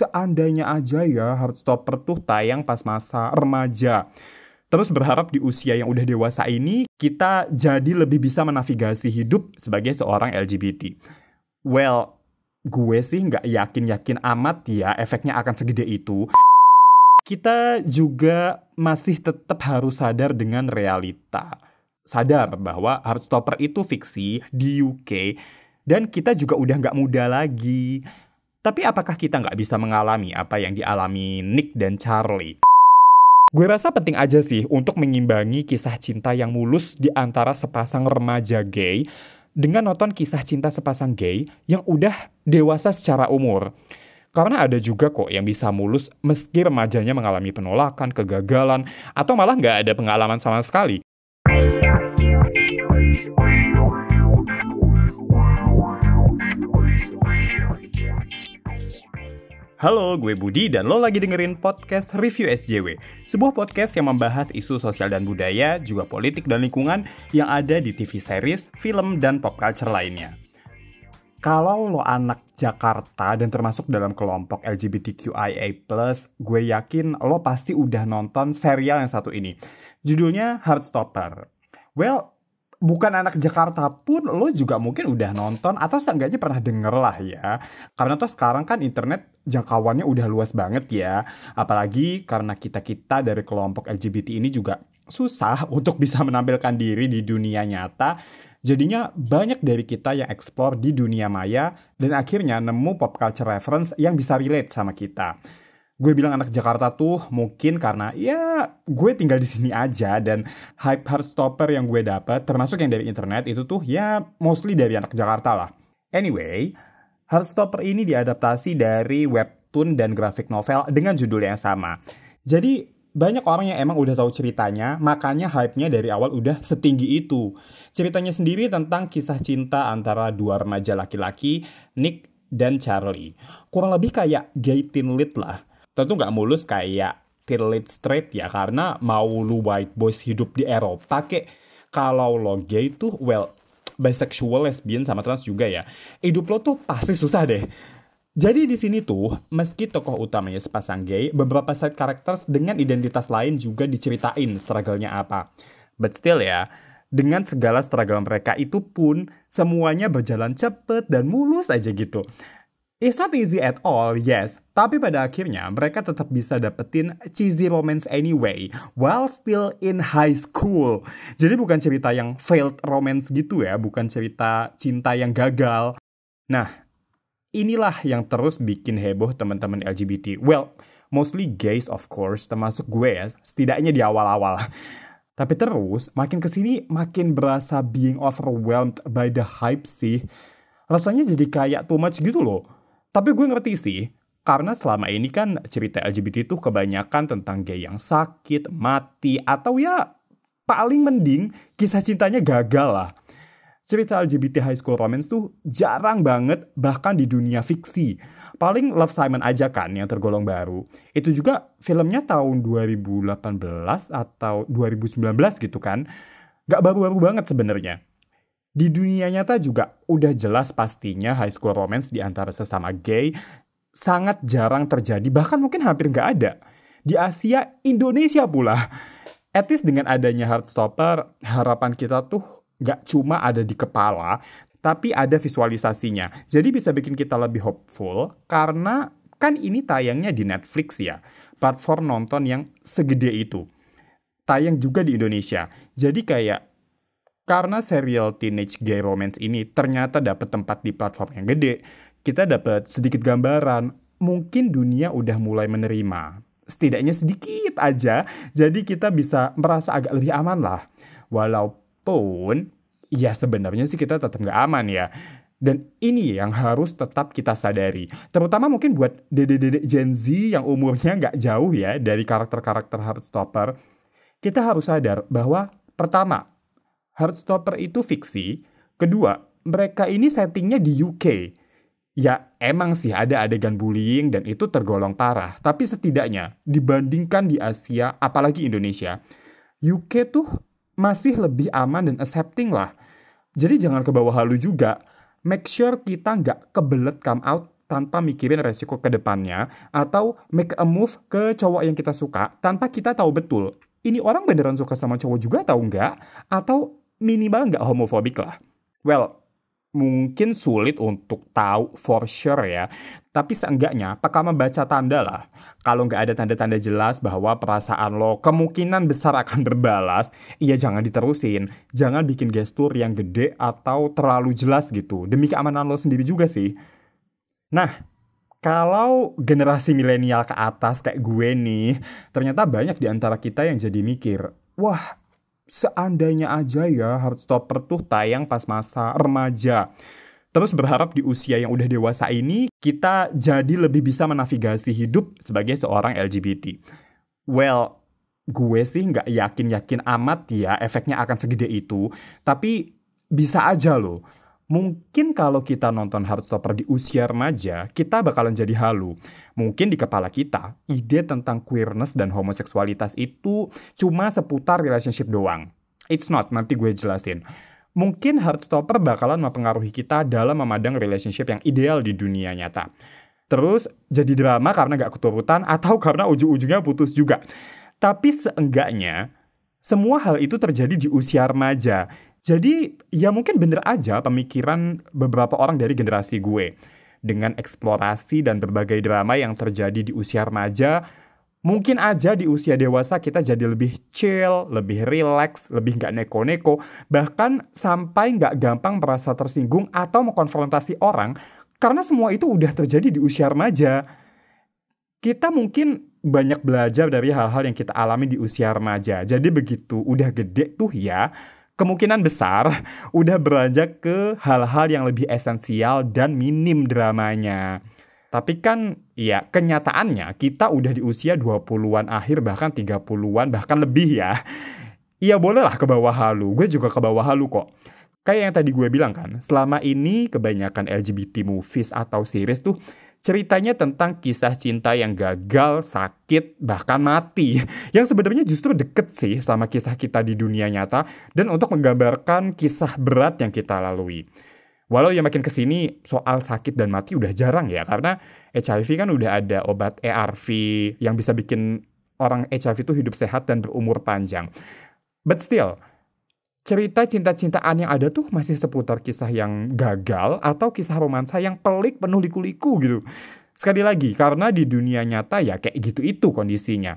seandainya aja ya Heartstopper tuh tayang pas masa remaja. Terus berharap di usia yang udah dewasa ini kita jadi lebih bisa menavigasi hidup sebagai seorang LGBT. Well, gue sih nggak yakin-yakin amat ya efeknya akan segede itu. Kita juga masih tetap harus sadar dengan realita. Sadar bahwa Heartstopper itu fiksi di UK dan kita juga udah nggak muda lagi. Tapi apakah kita nggak bisa mengalami apa yang dialami Nick dan Charlie? Gue rasa penting aja sih untuk mengimbangi kisah cinta yang mulus di antara sepasang remaja gay dengan nonton kisah cinta sepasang gay yang udah dewasa secara umur. Karena ada juga kok yang bisa mulus meski remajanya mengalami penolakan, kegagalan, atau malah nggak ada pengalaman sama sekali. Halo, gue Budi dan lo lagi dengerin podcast Review SJW, sebuah podcast yang membahas isu sosial dan budaya, juga politik dan lingkungan yang ada di TV series, film, dan pop culture lainnya. Kalau lo anak Jakarta dan termasuk dalam kelompok LGBTQIA+, gue yakin lo pasti udah nonton serial yang satu ini. Judulnya Heartstopper. Well, bukan anak Jakarta pun lo juga mungkin udah nonton atau seenggaknya pernah denger lah ya. Karena tuh sekarang kan internet jangkauannya udah luas banget ya. Apalagi karena kita-kita dari kelompok LGBT ini juga susah untuk bisa menampilkan diri di dunia nyata. Jadinya banyak dari kita yang explore di dunia maya dan akhirnya nemu pop culture reference yang bisa relate sama kita gue bilang anak Jakarta tuh mungkin karena ya gue tinggal di sini aja dan hype Heartstopper yang gue dapat termasuk yang dari internet itu tuh ya mostly dari anak Jakarta lah. Anyway, Heartstopper ini diadaptasi dari webtoon dan graphic novel dengan judul yang sama. Jadi banyak orang yang emang udah tahu ceritanya, makanya hype-nya dari awal udah setinggi itu. Ceritanya sendiri tentang kisah cinta antara dua remaja laki-laki, Nick dan Charlie. Kurang lebih kayak gay teen lit lah tentu nggak mulus kayak lit straight ya karena mau lu white boys hidup di Eropa kek kalau lo gay tuh well bisexual, lesbian sama trans juga ya. Hidup lo tuh pasti susah deh. Jadi di sini tuh, meski tokoh utamanya sepasang gay, beberapa side characters dengan identitas lain juga diceritain struggle-nya apa. But still ya, dengan segala struggle mereka itu pun semuanya berjalan cepet dan mulus aja gitu. It's not easy at all, yes. Tapi pada akhirnya mereka tetap bisa dapetin cheesy romance anyway, while still in high school. Jadi bukan cerita yang failed romance gitu ya, bukan cerita cinta yang gagal. Nah, inilah yang terus bikin heboh teman-teman LGBT. Well, mostly gays of course, termasuk gue ya, setidaknya di awal-awal. Tapi terus, makin ke sini makin berasa being overwhelmed by the hype sih. Rasanya jadi kayak too much gitu loh tapi gue ngerti sih, karena selama ini kan cerita LGBT itu kebanyakan tentang gay yang sakit, mati, atau ya paling mending kisah cintanya gagal lah. Cerita LGBT high school romance tuh jarang banget bahkan di dunia fiksi. Paling Love Simon aja kan yang tergolong baru. Itu juga filmnya tahun 2018 atau 2019 gitu kan. Gak baru-baru banget sebenarnya. Di dunia nyata juga udah jelas pastinya high school romance di antara sesama gay sangat jarang terjadi, bahkan mungkin hampir nggak ada. Di Asia, Indonesia pula. Least dengan adanya Heartstopper, harapan kita tuh nggak cuma ada di kepala, tapi ada visualisasinya. Jadi bisa bikin kita lebih hopeful, karena kan ini tayangnya di Netflix ya, platform nonton yang segede itu. Tayang juga di Indonesia. Jadi kayak karena serial teenage gay romance ini ternyata dapat tempat di platform yang gede, kita dapat sedikit gambaran mungkin dunia udah mulai menerima. Setidaknya sedikit aja, jadi kita bisa merasa agak lebih aman lah. Walaupun, ya sebenarnya sih kita tetap nggak aman ya. Dan ini yang harus tetap kita sadari. Terutama mungkin buat dede-dede Gen Z yang umurnya nggak jauh ya dari karakter-karakter Heartstopper. Kita harus sadar bahwa pertama, Heartstopper itu fiksi. Kedua, mereka ini settingnya di UK. Ya, emang sih ada adegan bullying dan itu tergolong parah. Tapi setidaknya dibandingkan di Asia, apalagi Indonesia, UK tuh masih lebih aman dan accepting lah. Jadi jangan ke bawah halu juga. Make sure kita nggak kebelet come out tanpa mikirin resiko ke depannya atau make a move ke cowok yang kita suka tanpa kita tahu betul ini orang beneran suka sama cowok juga atau enggak atau minimal enggak homofobik lah. Well, mungkin sulit untuk tahu for sure ya. Tapi seenggaknya, peka membaca tanda lah. Kalau nggak ada tanda-tanda jelas bahwa perasaan lo kemungkinan besar akan berbalas, iya jangan diterusin. Jangan bikin gestur yang gede atau terlalu jelas gitu. Demi keamanan lo sendiri juga sih. Nah, kalau generasi milenial ke atas kayak gue nih, ternyata banyak di antara kita yang jadi mikir, wah seandainya aja ya Heartstopper tuh tayang pas masa remaja. Terus berharap di usia yang udah dewasa ini kita jadi lebih bisa menavigasi hidup sebagai seorang LGBT. Well, gue sih nggak yakin-yakin amat ya efeknya akan segede itu. Tapi bisa aja loh. Mungkin kalau kita nonton Heartstopper di usia remaja, kita bakalan jadi halu. Mungkin di kepala kita, ide tentang queerness dan homoseksualitas itu cuma seputar relationship doang. It's not, nanti gue jelasin mungkin Heartstopper bakalan mempengaruhi kita dalam memandang relationship yang ideal di dunia nyata. Terus jadi drama karena gak keturutan atau karena ujung-ujungnya putus juga. Tapi seenggaknya semua hal itu terjadi di usia remaja. Jadi ya mungkin bener aja pemikiran beberapa orang dari generasi gue. Dengan eksplorasi dan berbagai drama yang terjadi di usia remaja, Mungkin aja di usia dewasa kita jadi lebih chill, lebih relax, lebih nggak neko-neko, bahkan sampai nggak gampang merasa tersinggung atau mengkonfrontasi orang karena semua itu udah terjadi di usia remaja. Kita mungkin banyak belajar dari hal-hal yang kita alami di usia remaja. Jadi begitu udah gede tuh ya, kemungkinan besar udah beranjak ke hal-hal yang lebih esensial dan minim dramanya. Tapi kan ya kenyataannya kita udah di usia 20-an akhir bahkan 30-an bahkan lebih ya. Iya bolehlah ke bawah halu, gue juga ke bawah halu kok. Kayak yang tadi gue bilang kan, selama ini kebanyakan LGBT movies atau series tuh ceritanya tentang kisah cinta yang gagal, sakit, bahkan mati. Yang sebenarnya justru deket sih sama kisah kita di dunia nyata dan untuk menggambarkan kisah berat yang kita lalui. Walau yang makin ke sini soal sakit dan mati udah jarang ya karena HIV kan udah ada obat ARV yang bisa bikin orang HIV itu hidup sehat dan berumur panjang. But still, cerita cinta-cintaan yang ada tuh masih seputar kisah yang gagal atau kisah romansa yang pelik penuh liku-liku gitu. Sekali lagi, karena di dunia nyata ya kayak gitu itu kondisinya.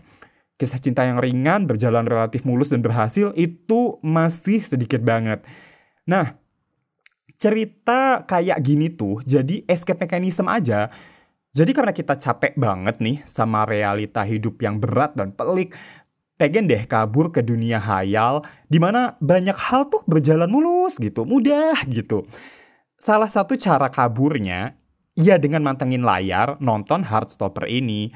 Kisah cinta yang ringan, berjalan relatif mulus dan berhasil itu masih sedikit banget. Nah, cerita kayak gini tuh jadi escape mechanism aja. Jadi karena kita capek banget nih sama realita hidup yang berat dan pelik, pengen deh kabur ke dunia hayal di mana banyak hal tuh berjalan mulus gitu, mudah gitu. Salah satu cara kaburnya ya dengan mantengin layar nonton Heartstopper ini.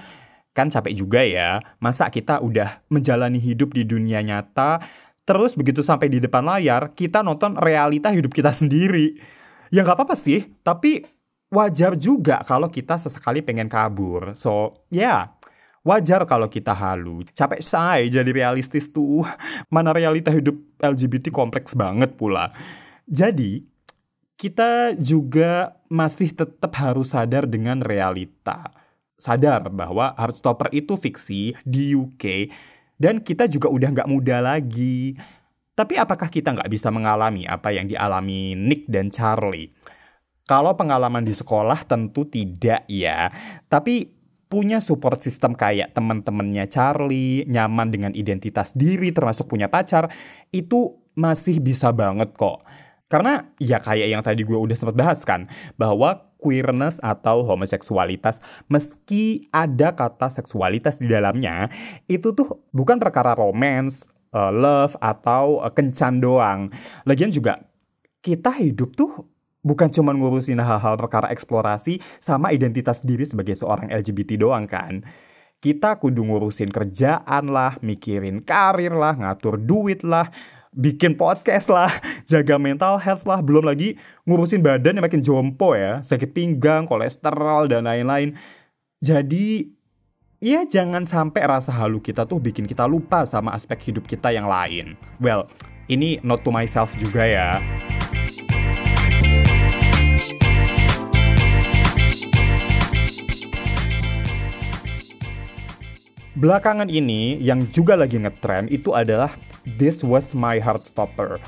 Kan capek juga ya, masa kita udah menjalani hidup di dunia nyata Terus begitu sampai di depan layar, kita nonton realita hidup kita sendiri. Ya nggak apa-apa sih, tapi wajar juga kalau kita sesekali pengen kabur. So, ya, yeah, wajar kalau kita halu. Capek say jadi realistis tuh. Mana realita hidup LGBT kompleks banget pula. Jadi, kita juga masih tetap harus sadar dengan realita. Sadar bahwa Heartstopper itu fiksi di UK dan kita juga udah nggak muda lagi. Tapi apakah kita nggak bisa mengalami apa yang dialami Nick dan Charlie? Kalau pengalaman di sekolah tentu tidak ya. Tapi punya support system kayak teman-temannya Charlie, nyaman dengan identitas diri termasuk punya pacar, itu masih bisa banget kok. Karena ya kayak yang tadi gue udah sempat bahas kan, bahwa queerness atau homoseksualitas meski ada kata seksualitas di dalamnya itu tuh bukan perkara romance, uh, love atau uh, kencan doang. Lagian juga kita hidup tuh bukan cuma ngurusin hal-hal perkara eksplorasi sama identitas diri sebagai seorang LGBT doang kan. Kita kudu ngurusin kerjaan lah, mikirin karir lah, ngatur duit lah, bikin podcast lah, jaga mental health lah, belum lagi ngurusin badan yang makin jompo ya, sakit pinggang, kolesterol, dan lain-lain. Jadi, ya jangan sampai rasa halu kita tuh bikin kita lupa sama aspek hidup kita yang lain. Well, ini not to myself juga ya. Belakangan ini yang juga lagi ngetrend itu adalah This Was My Heartstopper.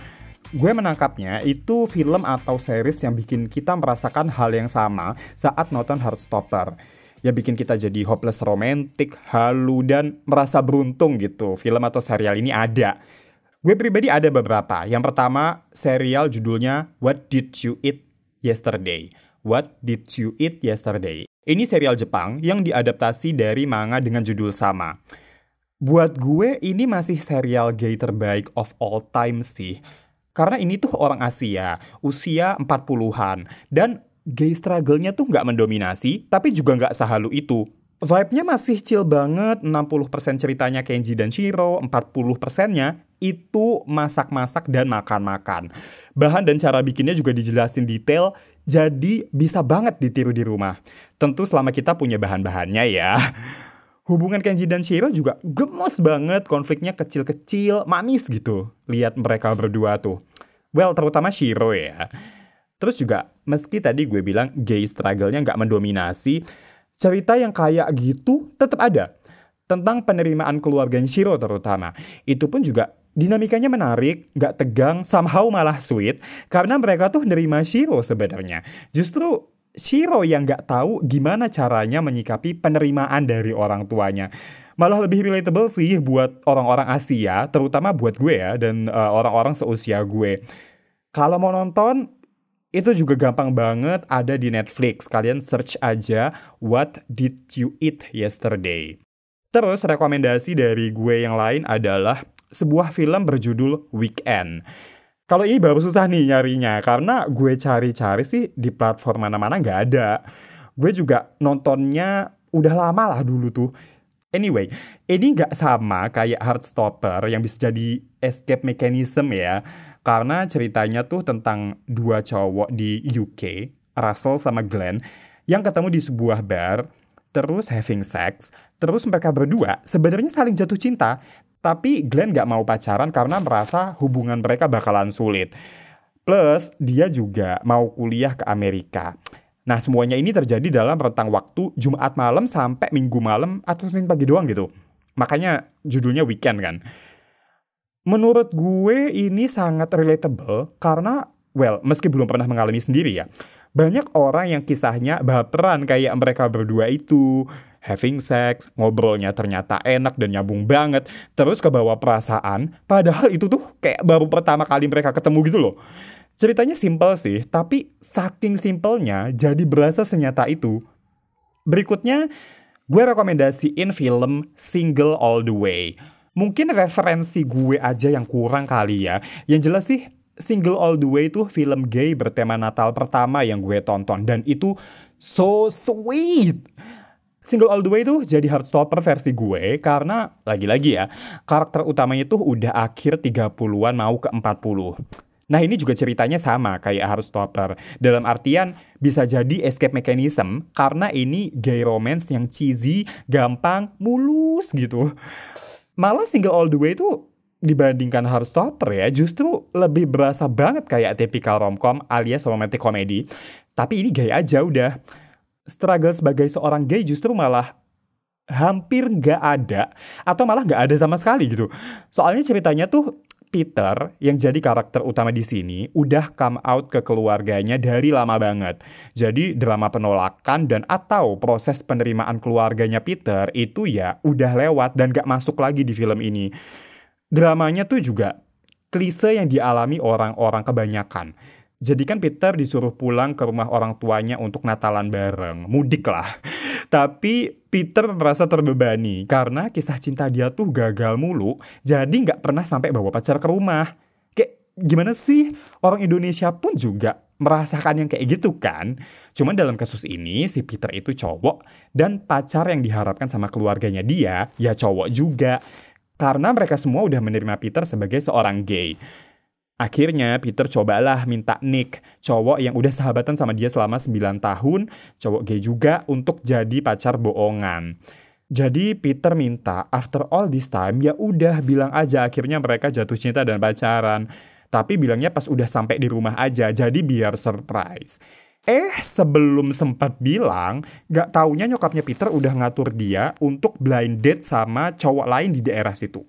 Gue menangkapnya itu film atau series yang bikin kita merasakan hal yang sama saat nonton Heartstopper. Ya bikin kita jadi hopeless romantic, halu, dan merasa beruntung gitu. Film atau serial ini ada. Gue pribadi ada beberapa. Yang pertama, serial judulnya What Did You Eat Yesterday? What Did You Eat Yesterday? Ini serial Jepang yang diadaptasi dari manga dengan judul sama. Buat gue ini masih serial gay terbaik of all time sih. Karena ini tuh orang Asia, usia 40-an. Dan gay struggle-nya tuh nggak mendominasi, tapi juga nggak sehalu itu. Vibe-nya masih chill banget, 60% ceritanya Kenji dan Shiro, 40%-nya itu masak-masak dan makan-makan. Bahan dan cara bikinnya juga dijelasin detail, jadi bisa banget ditiru di rumah. Tentu selama kita punya bahan-bahannya ya. Hubungan Kenji dan Shiro juga gemes banget, konfliknya kecil-kecil, manis gitu. Lihat mereka berdua tuh. Well, terutama Shiro ya. Terus juga, meski tadi gue bilang gay struggle-nya nggak mendominasi, cerita yang kayak gitu tetap ada. Tentang penerimaan keluarga Shiro terutama. Itu pun juga dinamikanya menarik, gak tegang, somehow malah sweet, karena mereka tuh nerima Shiro sebenarnya. Justru Shiro yang gak tahu gimana caranya menyikapi penerimaan dari orang tuanya. Malah lebih relatable sih buat orang-orang Asia, terutama buat gue ya, dan uh, orang-orang seusia gue. Kalau mau nonton, itu juga gampang banget ada di Netflix. Kalian search aja What Did You Eat Yesterday. Terus rekomendasi dari gue yang lain adalah sebuah film berjudul Weekend. Kalau ini baru susah nih nyarinya karena gue cari-cari sih di platform mana-mana nggak ada. Gue juga nontonnya udah lama lah dulu tuh. Anyway, ini nggak sama kayak Heartstopper yang bisa jadi escape mechanism ya. Karena ceritanya tuh tentang dua cowok di UK, Russell sama Glenn, yang ketemu di sebuah bar, terus having sex, terus mereka berdua sebenarnya saling jatuh cinta, tapi Glenn gak mau pacaran karena merasa hubungan mereka bakalan sulit. Plus, dia juga mau kuliah ke Amerika. Nah, semuanya ini terjadi dalam rentang waktu Jumat malam sampai Minggu malam atau Senin pagi doang gitu. Makanya judulnya weekend kan. Menurut gue ini sangat relatable karena, well, meski belum pernah mengalami sendiri ya, banyak orang yang kisahnya baperan kayak mereka berdua itu having sex, ngobrolnya ternyata enak dan nyambung banget, terus ke bawah perasaan, padahal itu tuh kayak baru pertama kali mereka ketemu gitu loh. Ceritanya simple sih, tapi saking simpelnya jadi berasa senyata itu. Berikutnya, gue rekomendasiin film Single All The Way. Mungkin referensi gue aja yang kurang kali ya. Yang jelas sih, Single All The Way itu film gay bertema Natal pertama yang gue tonton. Dan itu so sweet. Single All The Way tuh jadi Heartstopper versi gue karena lagi-lagi ya, karakter utamanya tuh udah akhir 30-an mau ke 40. Nah ini juga ceritanya sama kayak Heartstopper. Dalam artian bisa jadi escape mechanism karena ini gay romance yang cheesy, gampang, mulus gitu. Malah Single All The Way tuh dibandingkan Heartstopper ya justru lebih berasa banget kayak typical romcom alias romantic comedy. Tapi ini gay aja udah struggle sebagai seorang gay justru malah hampir nggak ada atau malah nggak ada sama sekali gitu. Soalnya ceritanya tuh Peter yang jadi karakter utama di sini udah come out ke keluarganya dari lama banget. Jadi drama penolakan dan atau proses penerimaan keluarganya Peter itu ya udah lewat dan gak masuk lagi di film ini. Dramanya tuh juga klise yang dialami orang-orang kebanyakan. Jadi kan Peter disuruh pulang ke rumah orang tuanya untuk Natalan bareng, mudik lah. Tapi Peter merasa terbebani karena kisah cinta dia tuh gagal mulu, jadi nggak pernah sampai bawa pacar ke rumah. Kayak gimana sih orang Indonesia pun juga merasakan yang kayak gitu kan? Cuman dalam kasus ini si Peter itu cowok dan pacar yang diharapkan sama keluarganya dia ya cowok juga. Karena mereka semua udah menerima Peter sebagai seorang gay. Akhirnya Peter cobalah minta Nick, cowok yang udah sahabatan sama dia selama 9 tahun, cowok gay juga untuk jadi pacar bohongan. Jadi Peter minta after all this time ya udah bilang aja akhirnya mereka jatuh cinta dan pacaran. Tapi bilangnya pas udah sampai di rumah aja, jadi biar surprise. Eh, sebelum sempat bilang, gak taunya nyokapnya Peter udah ngatur dia untuk blind date sama cowok lain di daerah situ.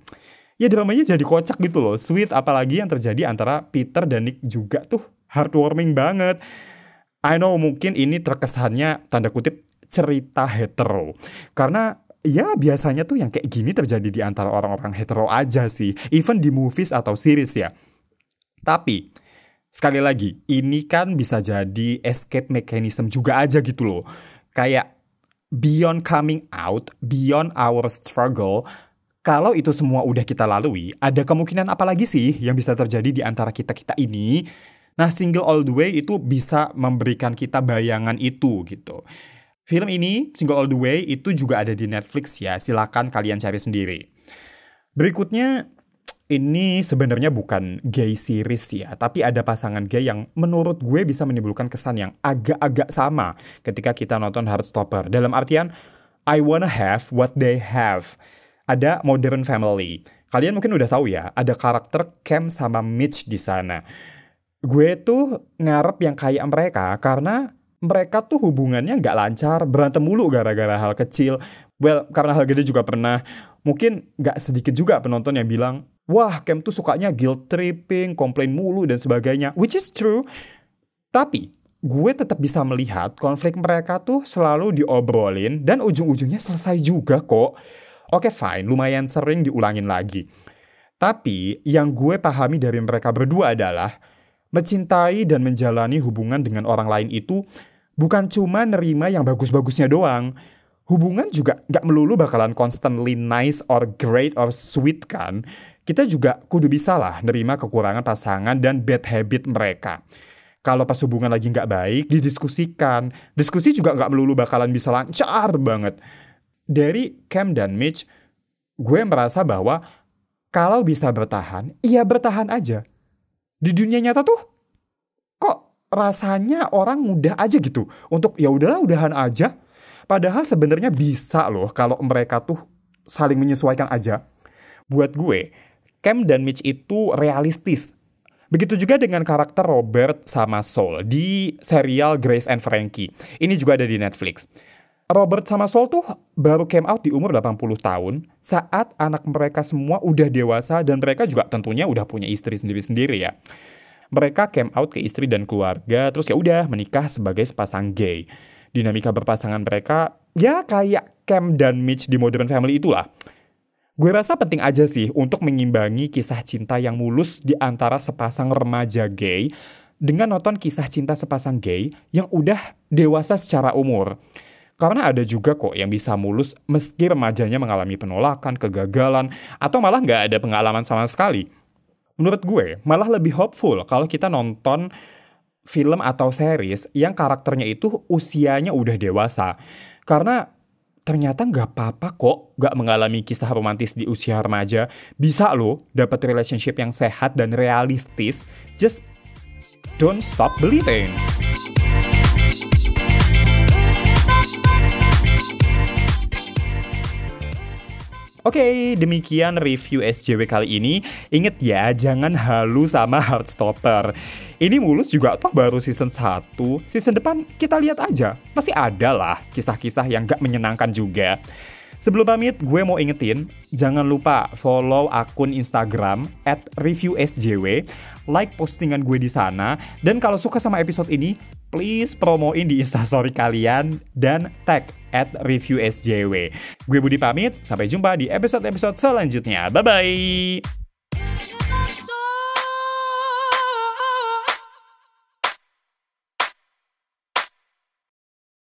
Ya dramanya jadi kocak gitu loh, sweet apalagi yang terjadi antara Peter dan Nick juga tuh heartwarming banget. I know mungkin ini terkesannya tanda kutip cerita hetero. Karena ya biasanya tuh yang kayak gini terjadi di antara orang-orang hetero aja sih. Even di movies atau series ya. Tapi sekali lagi, ini kan bisa jadi escape mechanism juga aja gitu loh. Kayak beyond coming out, beyond our struggle, kalau itu semua udah kita lalui, ada kemungkinan apa lagi sih yang bisa terjadi di antara kita-kita ini? Nah, single all the way itu bisa memberikan kita bayangan itu gitu. Film ini, Single All The Way, itu juga ada di Netflix ya. Silakan kalian cari sendiri. Berikutnya, ini sebenarnya bukan gay series ya, tapi ada pasangan gay yang menurut gue bisa menimbulkan kesan yang agak-agak sama ketika kita nonton Heartstopper. Dalam artian, I wanna have what they have. Ada Modern Family. Kalian mungkin udah tahu ya, ada karakter Cam sama Mitch di sana. Gue tuh ngarep yang kayak mereka karena mereka tuh hubungannya nggak lancar, berantem mulu gara-gara hal kecil. Well, karena hal gede juga pernah. Mungkin nggak sedikit juga penonton yang bilang, wah Cam tuh sukanya guilt tripping, komplain mulu dan sebagainya, which is true. Tapi gue tetap bisa melihat konflik mereka tuh selalu diobrolin dan ujung-ujungnya selesai juga kok. Oke fine, lumayan sering diulangin lagi. Tapi yang gue pahami dari mereka berdua adalah mencintai dan menjalani hubungan dengan orang lain itu bukan cuma nerima yang bagus-bagusnya doang. Hubungan juga nggak melulu bakalan constantly nice or great or sweet kan kita juga kudu bisa lah nerima kekurangan pasangan dan bad habit mereka. Kalau pas hubungan lagi nggak baik, didiskusikan. Diskusi juga nggak melulu bakalan bisa lancar banget. Dari Cam dan Mitch, gue merasa bahwa kalau bisa bertahan, iya bertahan aja. Di dunia nyata tuh, kok rasanya orang mudah aja gitu untuk ya udahlah udahan aja. Padahal sebenarnya bisa loh kalau mereka tuh saling menyesuaikan aja. Buat gue, Cam dan Mitch itu realistis. Begitu juga dengan karakter Robert sama Saul di serial Grace and Frankie. Ini juga ada di Netflix. Robert sama Saul tuh baru came out di umur 80 tahun saat anak mereka semua udah dewasa dan mereka juga tentunya udah punya istri sendiri-sendiri ya. Mereka came out ke istri dan keluarga terus ya udah menikah sebagai sepasang gay. Dinamika berpasangan mereka ya kayak Cam dan Mitch di Modern Family itulah Gue rasa penting aja sih untuk mengimbangi kisah cinta yang mulus di antara sepasang remaja gay dengan nonton kisah cinta sepasang gay yang udah dewasa secara umur. Karena ada juga kok yang bisa mulus meski remajanya mengalami penolakan, kegagalan, atau malah nggak ada pengalaman sama sekali. Menurut gue, malah lebih hopeful kalau kita nonton film atau series yang karakternya itu usianya udah dewasa. Karena ternyata nggak apa-apa kok nggak mengalami kisah romantis di usia remaja. Bisa loh dapat relationship yang sehat dan realistis. Just don't stop believing. Oke, okay, demikian review SJW kali ini. Ingat ya, jangan halu sama Heartstopper. Ini mulus juga toh baru season 1. Season depan kita lihat aja. Masih ada lah kisah-kisah yang gak menyenangkan juga. Sebelum pamit, gue mau ingetin, jangan lupa follow akun Instagram at reviewsjw, like postingan gue di sana, dan kalau suka sama episode ini, please promoin di instastory kalian dan tag at reviewsjw. Gue Budi pamit, sampai jumpa di episode-episode selanjutnya. Bye-bye!